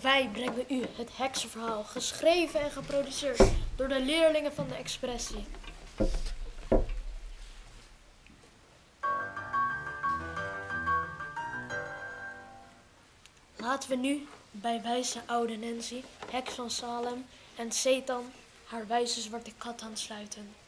Wij brengen u het heksenverhaal, geschreven en geproduceerd door de leerlingen van de expressie. Laten we nu bij wijze oude Nancy, heks van Salem en Satan haar wijze zwarte kat aansluiten.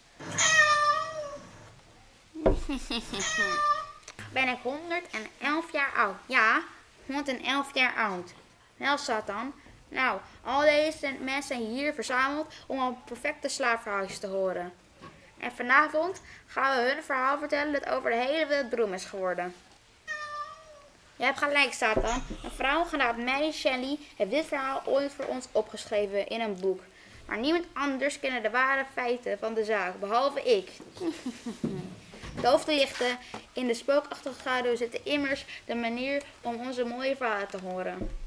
Ben ik 111 jaar oud? Ja, 111 jaar oud. Wel, Satan. Nou, al deze mensen zijn hier verzameld om een perfecte slaafverhaaltjes te horen. En vanavond gaan we hun verhaal vertellen dat over de hele wereld beroemd is geworden. Je hebt gelijk, Satan. Een vrouw genaamd Mary Shelley heeft dit verhaal ooit voor ons opgeschreven in een boek. Maar niemand anders kent de ware feiten van de zaak, behalve ik. De hoofdlichten in de spookachtige schaduw zitten immers de manier om onze mooie verhalen te horen.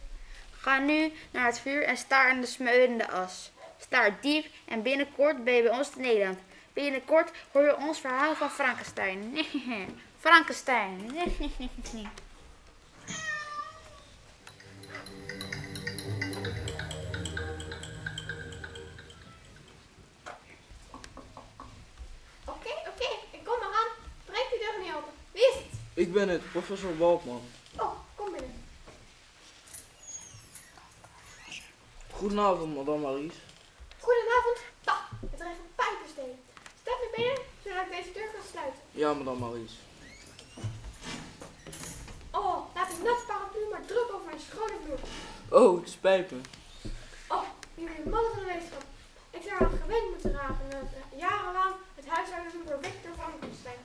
Ga nu naar het vuur en staar in de smeulende as. Staar diep en binnenkort ben je bij ons in Nederland. Binnenkort hoor je ons verhaal van Frankenstein. Frankenstein. Oké, oké, ik kom eraan. Breek die deur niet open. Wie is het? Ik ben het, professor Waldman. Oh, kom binnen. Goedenavond, madame Maries. Goedenavond. Bah, het regent pijpenstelen. Stap naar binnen, zodat ik deze deur kan sluiten. Ja, madame Maries. Oh, laat een nat paraplu maar druk over mijn schone vloer. Oh, het spijt me. Oh, jullie mannen van de wetenschap. Ik zou eraan gewend moeten raken dat eh, jarenlang het huishouden doen door Victor Frankenstein.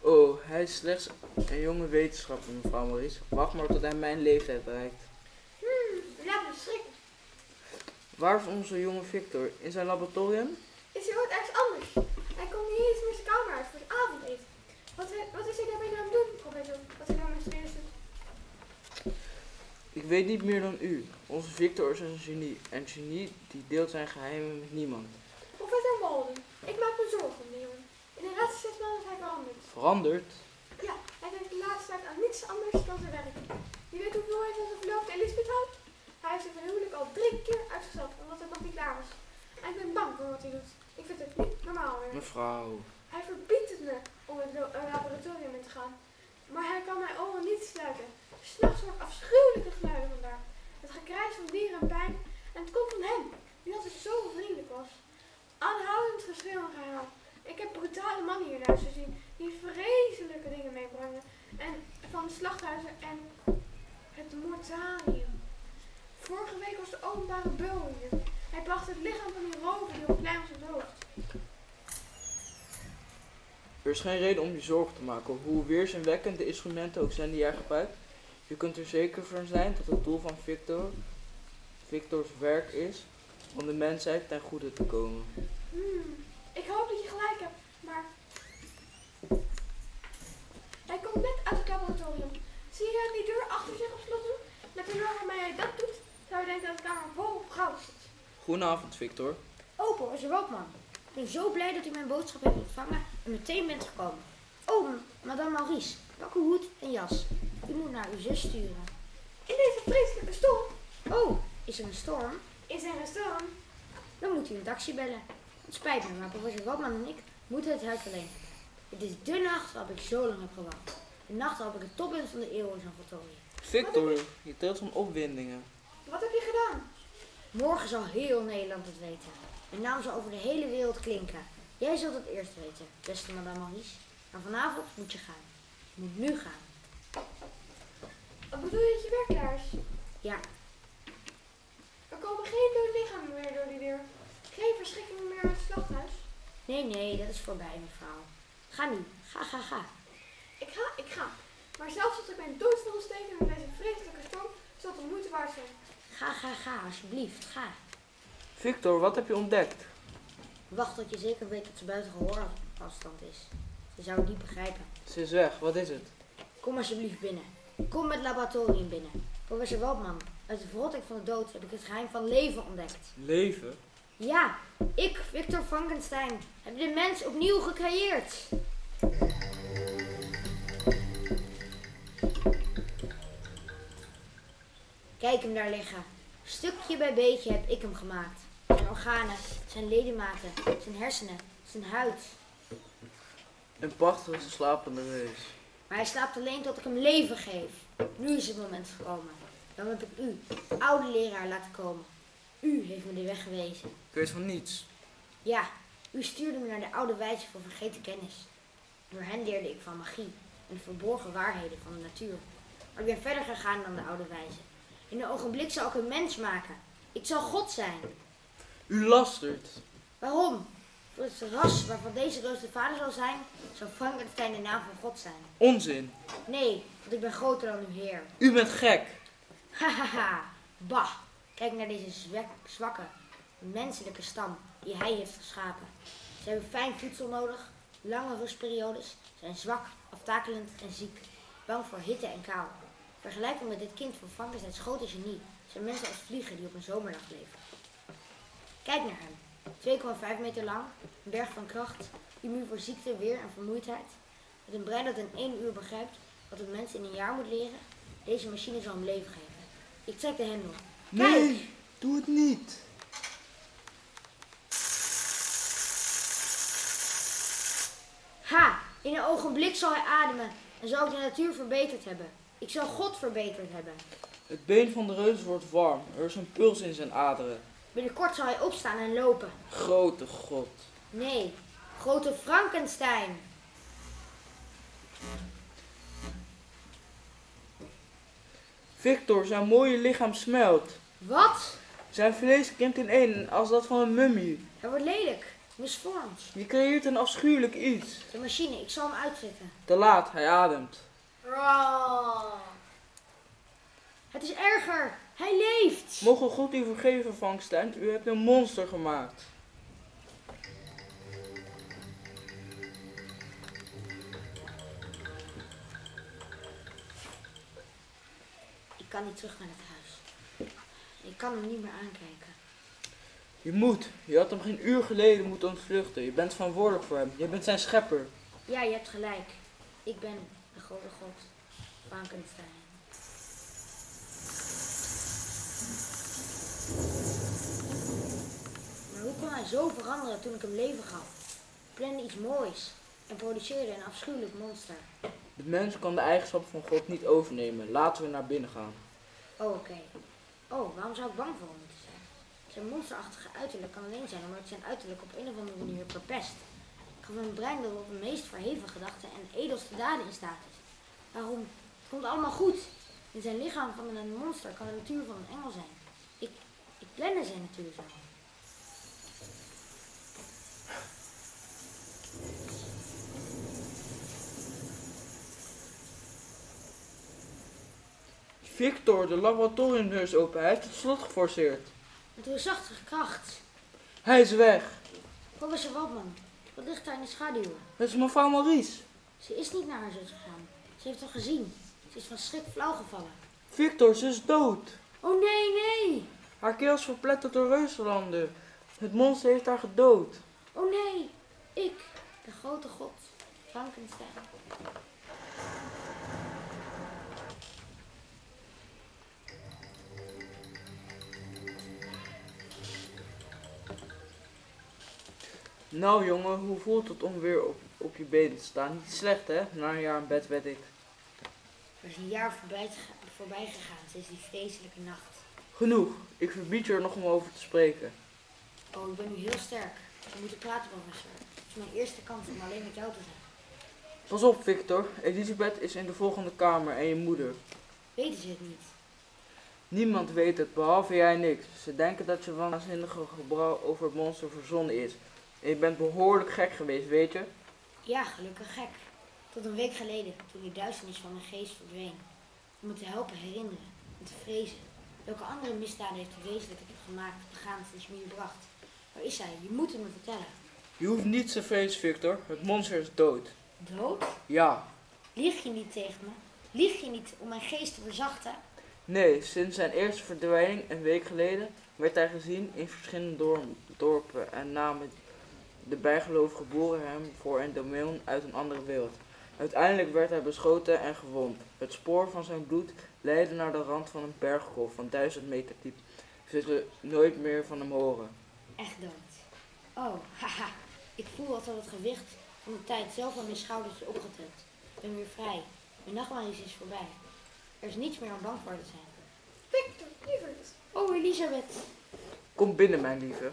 Oh, hij is slechts een jonge wetenschapper, mevrouw Maries. Wacht maar tot hij mijn leeftijd bereikt. Hmm, u laat me schrikken. Waar is onze jonge Victor? In zijn laboratorium? Is hij ooit ergens anders? Hij komt niet eens meer zijn kamer uit voor het avondeten. Wat, wat is hij daarbij nou aan het doen, professor? Wat hij nou met zijn? Ik weet niet meer dan u. Onze Victor is een genie. En genie die deelt zijn geheimen met niemand. Professor Walden, ik maak me zorgen om die jongen. In de laatste zes maanden is hij veranderd. Veranderd? Ja, hij denkt de laatste tijd aan niets anders dan zijn werk. Je weet hoeveel hij van zijn verloofde Elisabeth houdt? Hij heeft zijn verhuwelijk al drie keer uitgesteld, omdat het nog niet klaar was. En ik ben bang voor wat hij doet. Ik vind het niet normaal meer. Mevrouw. Hij verbiedt het me om het lo- eh, laboratorium in te gaan. Maar hij kan mijn oren niet sluiten. S'nachts hoor ik afschuwelijke geluiden vandaar. Het gekrijs van dieren en pijn. En het komt van hem, die altijd zo vriendelijk was. Aanhoudend geschreeuw en gehaal. Ik heb brutale mannen hier in huis gezien die vreselijke dingen meebrengen. En van de slachthuizen en het mortarium. Vorige week was de openbare beul hier. Hij bracht het lichaam van die rover die op klein was in het hoofd. Er is geen reden om je zorgen te maken. Hoe weerzinwekkend de instrumenten ook zijn die hij gebruikt. Je kunt er zeker van zijn dat het doel van Victor, Victors werk is om de mensheid ten goede te komen. Hmm, ik hoop dat je gelijk hebt, maar. Hij komt net uit het laboratorium. Zie je die deur achter zich op slot doen? Met de norm waarmee hij dat doet, zou je denken dat de kamer vol op goud. Goedenavond, Victor. Oh, professor Waldman. Ik ben zo blij dat u mijn boodschap heeft ontvangen en meteen bent gekomen. Oh, madame Maurice, pak uw hoed en jas. U moet naar uw zus sturen. In deze vreselijke storm Oh, is er een storm? is er een storm. Dan moet u een taxi bellen. Het spijt me, maar professor Waldman en ik moeten het huis alleen. Het is de nacht waarop ik zo lang heb gewacht. De nacht waarop ik het toppunt van de eeuw in zal voltooien. Victor, je trilt van opwindingen. Wat heb je gedaan? Morgen zal heel Nederland het weten. Mijn naam zal over de hele wereld klinken. Jij zult het eerst weten, beste madame Maurice. Maar vanavond moet je gaan. Je moet nu gaan. Wat bedoel je dat je werk klaar is? Ja, Er komen geen dode lichamen meer door die deur. Geen verschrikkingen meer uit het slachthuis. nee, nee, dat is voorbij, mevrouw. Ga nu. Ga, ga, ga. Ik ga, ik ga. Maar zelfs als ik mijn dood wil steken in deze vreselijke storm, zal het de moeite waard zijn. Ga, ga, ga, alsjeblieft. Ga. Victor, wat heb je ontdekt? Wacht tot je zeker weet dat ze buiten gehoorafstand is. Ze zou het niet begrijpen. Ze is weg, wat is het? Kom alsjeblieft binnen. Kom het laboratorium binnen. Professor Waldman, uit de verrotting van de dood heb ik het geheim van leven ontdekt. Leven? Ja, ik, Victor Frankenstein, heb de mens opnieuw gecreëerd. Kijk hem daar liggen. Stukje bij beetje heb ik hem gemaakt. Zijn organen, zijn ledematen, zijn hersenen, zijn huid. Een prachtige slapende reus. Maar hij slaapt alleen tot ik hem leven geef. Nu is het moment gekomen. Dan heb ik u, oude leraar, laten komen. U heeft me de weg gewezen. Ik weet van niets. Ja, u stuurde me naar de oude wijze van vergeten kennis. Door hen leerde ik van magie en de verborgen waarheden van de natuur. Maar ik ben verder gegaan dan de oude wijze. In een ogenblik zal ik een mens maken. Ik zal God zijn. U lastert. Waarom? Voor het ras waarvan deze reus de vader zal zijn, zal Frankenstein de naam van God zijn. Onzin. Nee, want ik ben groter dan uw heer. U bent gek. Hahaha, bah. Kijk naar deze zwak- zwakke, menselijke stam die hij heeft geschapen. Ze hebben fijn voedsel nodig, lange rustperiodes, zijn zwak, aftakelend en ziek, bang voor hitte en kou. Vergelijk hem met dit kind van Frankensteins grote genie. Zijn mensen als vliegen die op een zomerdag leven. Kijk naar hem. 2,5 meter lang, een berg van kracht, immuun voor ziekte, weer en vermoeidheid. Met een brein dat in één uur begrijpt wat een mens in een jaar moet leren. Deze machine zal hem leven geven. Ik trek de hendel. Nee, doe het niet. Ha! In een ogenblik zal hij ademen en zal ik de natuur verbeterd hebben. Ik zal God verbeterd hebben. Het been van de reus wordt warm. Er is een puls in zijn aderen. Binnenkort zal hij opstaan en lopen. Grote god. Nee, grote Frankenstein. Victor, zijn mooie lichaam smelt. Wat? Zijn vlees krimpt in één als dat van een mummie. Hij wordt lelijk, misvormd. Je creëert een afschuwelijk iets. De machine, ik zal hem uittrekken. Te laat, hij ademt. Het is erger. Hij leeft. Mogen God u vergeven, Frankenstein? U hebt een monster gemaakt. Ik kan niet terug naar het huis. Ik kan hem niet meer aankijken. Je moet. Je had hem geen uur geleden moeten ontvluchten. Je bent verantwoordelijk voor hem. Je bent zijn schepper. Ja, je hebt gelijk. Ik ben grote god. Frankenstein. Maar hoe kon hij zo veranderen toen ik hem leven gaf? Ik plande iets moois en produceerde een afschuwelijk monster. De mens kan de eigenschappen van God niet overnemen. Laten we naar binnen gaan. Oh, oké. Oh, waarom zou ik bang voor hem moeten zijn? Zijn monsterachtige uiterlijk kan alleen zijn omdat zijn uiterlijk op een of andere manier verpest. Ik gaf een brein dat op de meest verheven gedachten en edelste daden in staat. Waarom? Het komt allemaal goed. In zijn lichaam van een monster kan de natuur van een engel zijn. Ik, ik blende zijn natuur zo. Victor, de laboratoriumdeur is open. Hij heeft het slot geforceerd. Met hoe zachte kracht. Hij is weg. Professor Waldman, wat ligt daar in de schaduw? Het is mevrouw Maurice. Ze is niet naar haar zus gegaan. Ze heeft het gezien. Ze is van schrik flauw gevallen. Victor, ze is dood. Oh nee, nee! Haar keel is verpletterd door reuzenlanden. Het monster heeft haar gedood. Oh nee, ik, de grote god, Frankenstein. Nou jongen, hoe voelt het om weer op, op je benen te staan? Niet slecht hè? Na een jaar in bed weet ik. Er is een jaar voorbij, voorbij gegaan sinds die vreselijke nacht. Genoeg. Ik verbied je er nog om over te spreken. Oh, ik ben nu heel sterk. We moeten praten, professor. Het is mijn eerste kans om alleen met jou te zijn. Pas op Victor, Elisabeth is in de volgende kamer en je moeder. Weten ze het niet? Niemand weet het, behalve jij en ik. Ze denken dat je waanzinnige gebrouw over het monster verzonnen is. En je bent behoorlijk gek geweest, weet je? Ja, gelukkig gek. Tot een week geleden, toen die duisternis van mijn geest verdween. Om me te helpen herinneren en te vrezen. Welke andere misdaden heeft de wezen dat ik heb gemaakt begaan sinds je me hier bracht? Waar is hij? Je moet het me vertellen. Je hoeft niets te vrezen, Victor. Het monster is dood. Dood? Ja. Lieg je niet tegen me? Lieg je niet om mijn geest te verzachten? Nee, sinds zijn eerste verdwijning een week geleden werd hij gezien in verschillende dor- dorpen en namen de bijgelovigen boeren hem voor een demon uit een andere wereld. Uiteindelijk werd hij beschoten en gewond. Het spoor van zijn bloed leidde naar de rand van een berggolf van duizend meter diep. We zullen nooit meer van hem horen. Echt dood. Oh, haha. Ik voel alsof het gewicht van de tijd zelf aan mijn schouders is opgetild. Ik ben weer vrij. Mijn nachtmerries is voorbij. Er is niets meer om bang voor te zijn. Victor, lieverd. Oh, Elisabeth. Kom binnen, mijn lieve.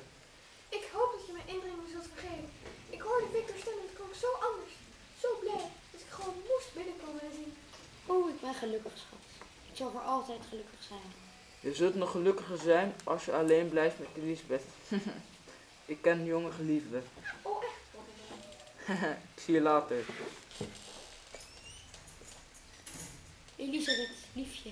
Ik hoop dat je mijn indringen zult vergeven. Ik hoorde Victor's stem en het klonk zo anders. Zo blij dat ik gewoon moest binnenkomen en Oh, ik ben gelukkig, schat. Ik zal voor altijd gelukkig zijn. Je zult nog gelukkiger zijn als je alleen blijft met Elisabeth. ik ken jonge geliefde. Oh, echt? ik zie je later. Elisabeth, liefje.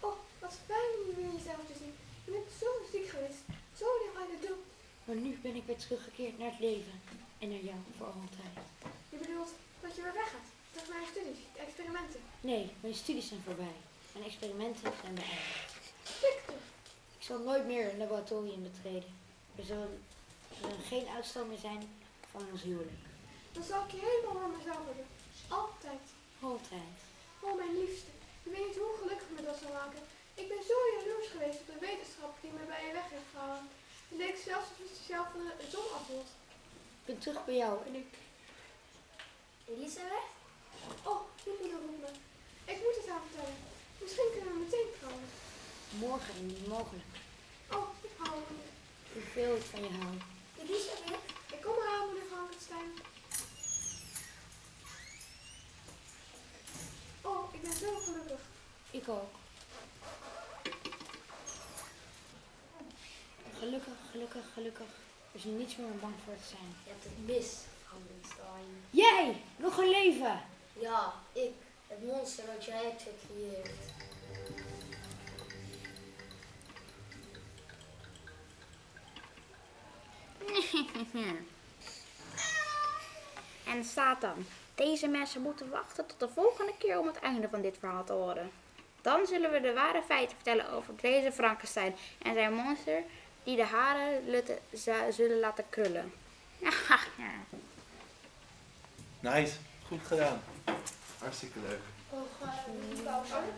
Oh, wat fijn om je weer jezelf te zien. Je bent zo ziek geweest. Zo lang uit de dood. Maar nu ben ik weer teruggekeerd naar het leven. En naar jou voor altijd. Je bedoelt dat je weer weggaat. Terug naar je studies, de experimenten. Nee, mijn studies zijn voorbij. Mijn experimenten zijn beëindigd. Victor, Ik zal nooit meer een laboratorium betreden. Er zal, geen uitstel meer zijn van ons huwelijk. dan zal ik je helemaal voor mezelf hebben. Altijd. Altijd. Oh, mijn liefste. Je weet niet hoe gelukkig me dat zal maken. Ik ben zo jaloers geweest op de wetenschap die me bij je weg heeft gehouden. Het leek zelfs alsof je zelf van de zon afrolt. Ik ben terug bij jou en ik... Elisabeth? Oh, je moeder roept me. Ik moet het haar vertellen. Misschien kunnen we meteen trouwen. Morgen indien mogelijk. Oh, ik hou van je. Hoeveel ik van je hou. Elisabeth? Ik kom eraan, moeder Frankenstein. Oh, ik ben zo gelukkig. Ik ook. Gelukkig, gelukkig, gelukkig. Er is niets meer om bang voor te zijn. Je hebt het mis, Frankenstein. Jij! Nog een leven! Ja, ik. Het monster dat jij hebt gecreëerd. En Satan, deze mensen moeten wachten tot de volgende keer om het einde van dit verhaal te horen. Dan zullen we de ware feiten vertellen over deze Frankenstein en zijn monster die de haren zullen laten krullen. Nice, goed gedaan. Hartstikke leuk.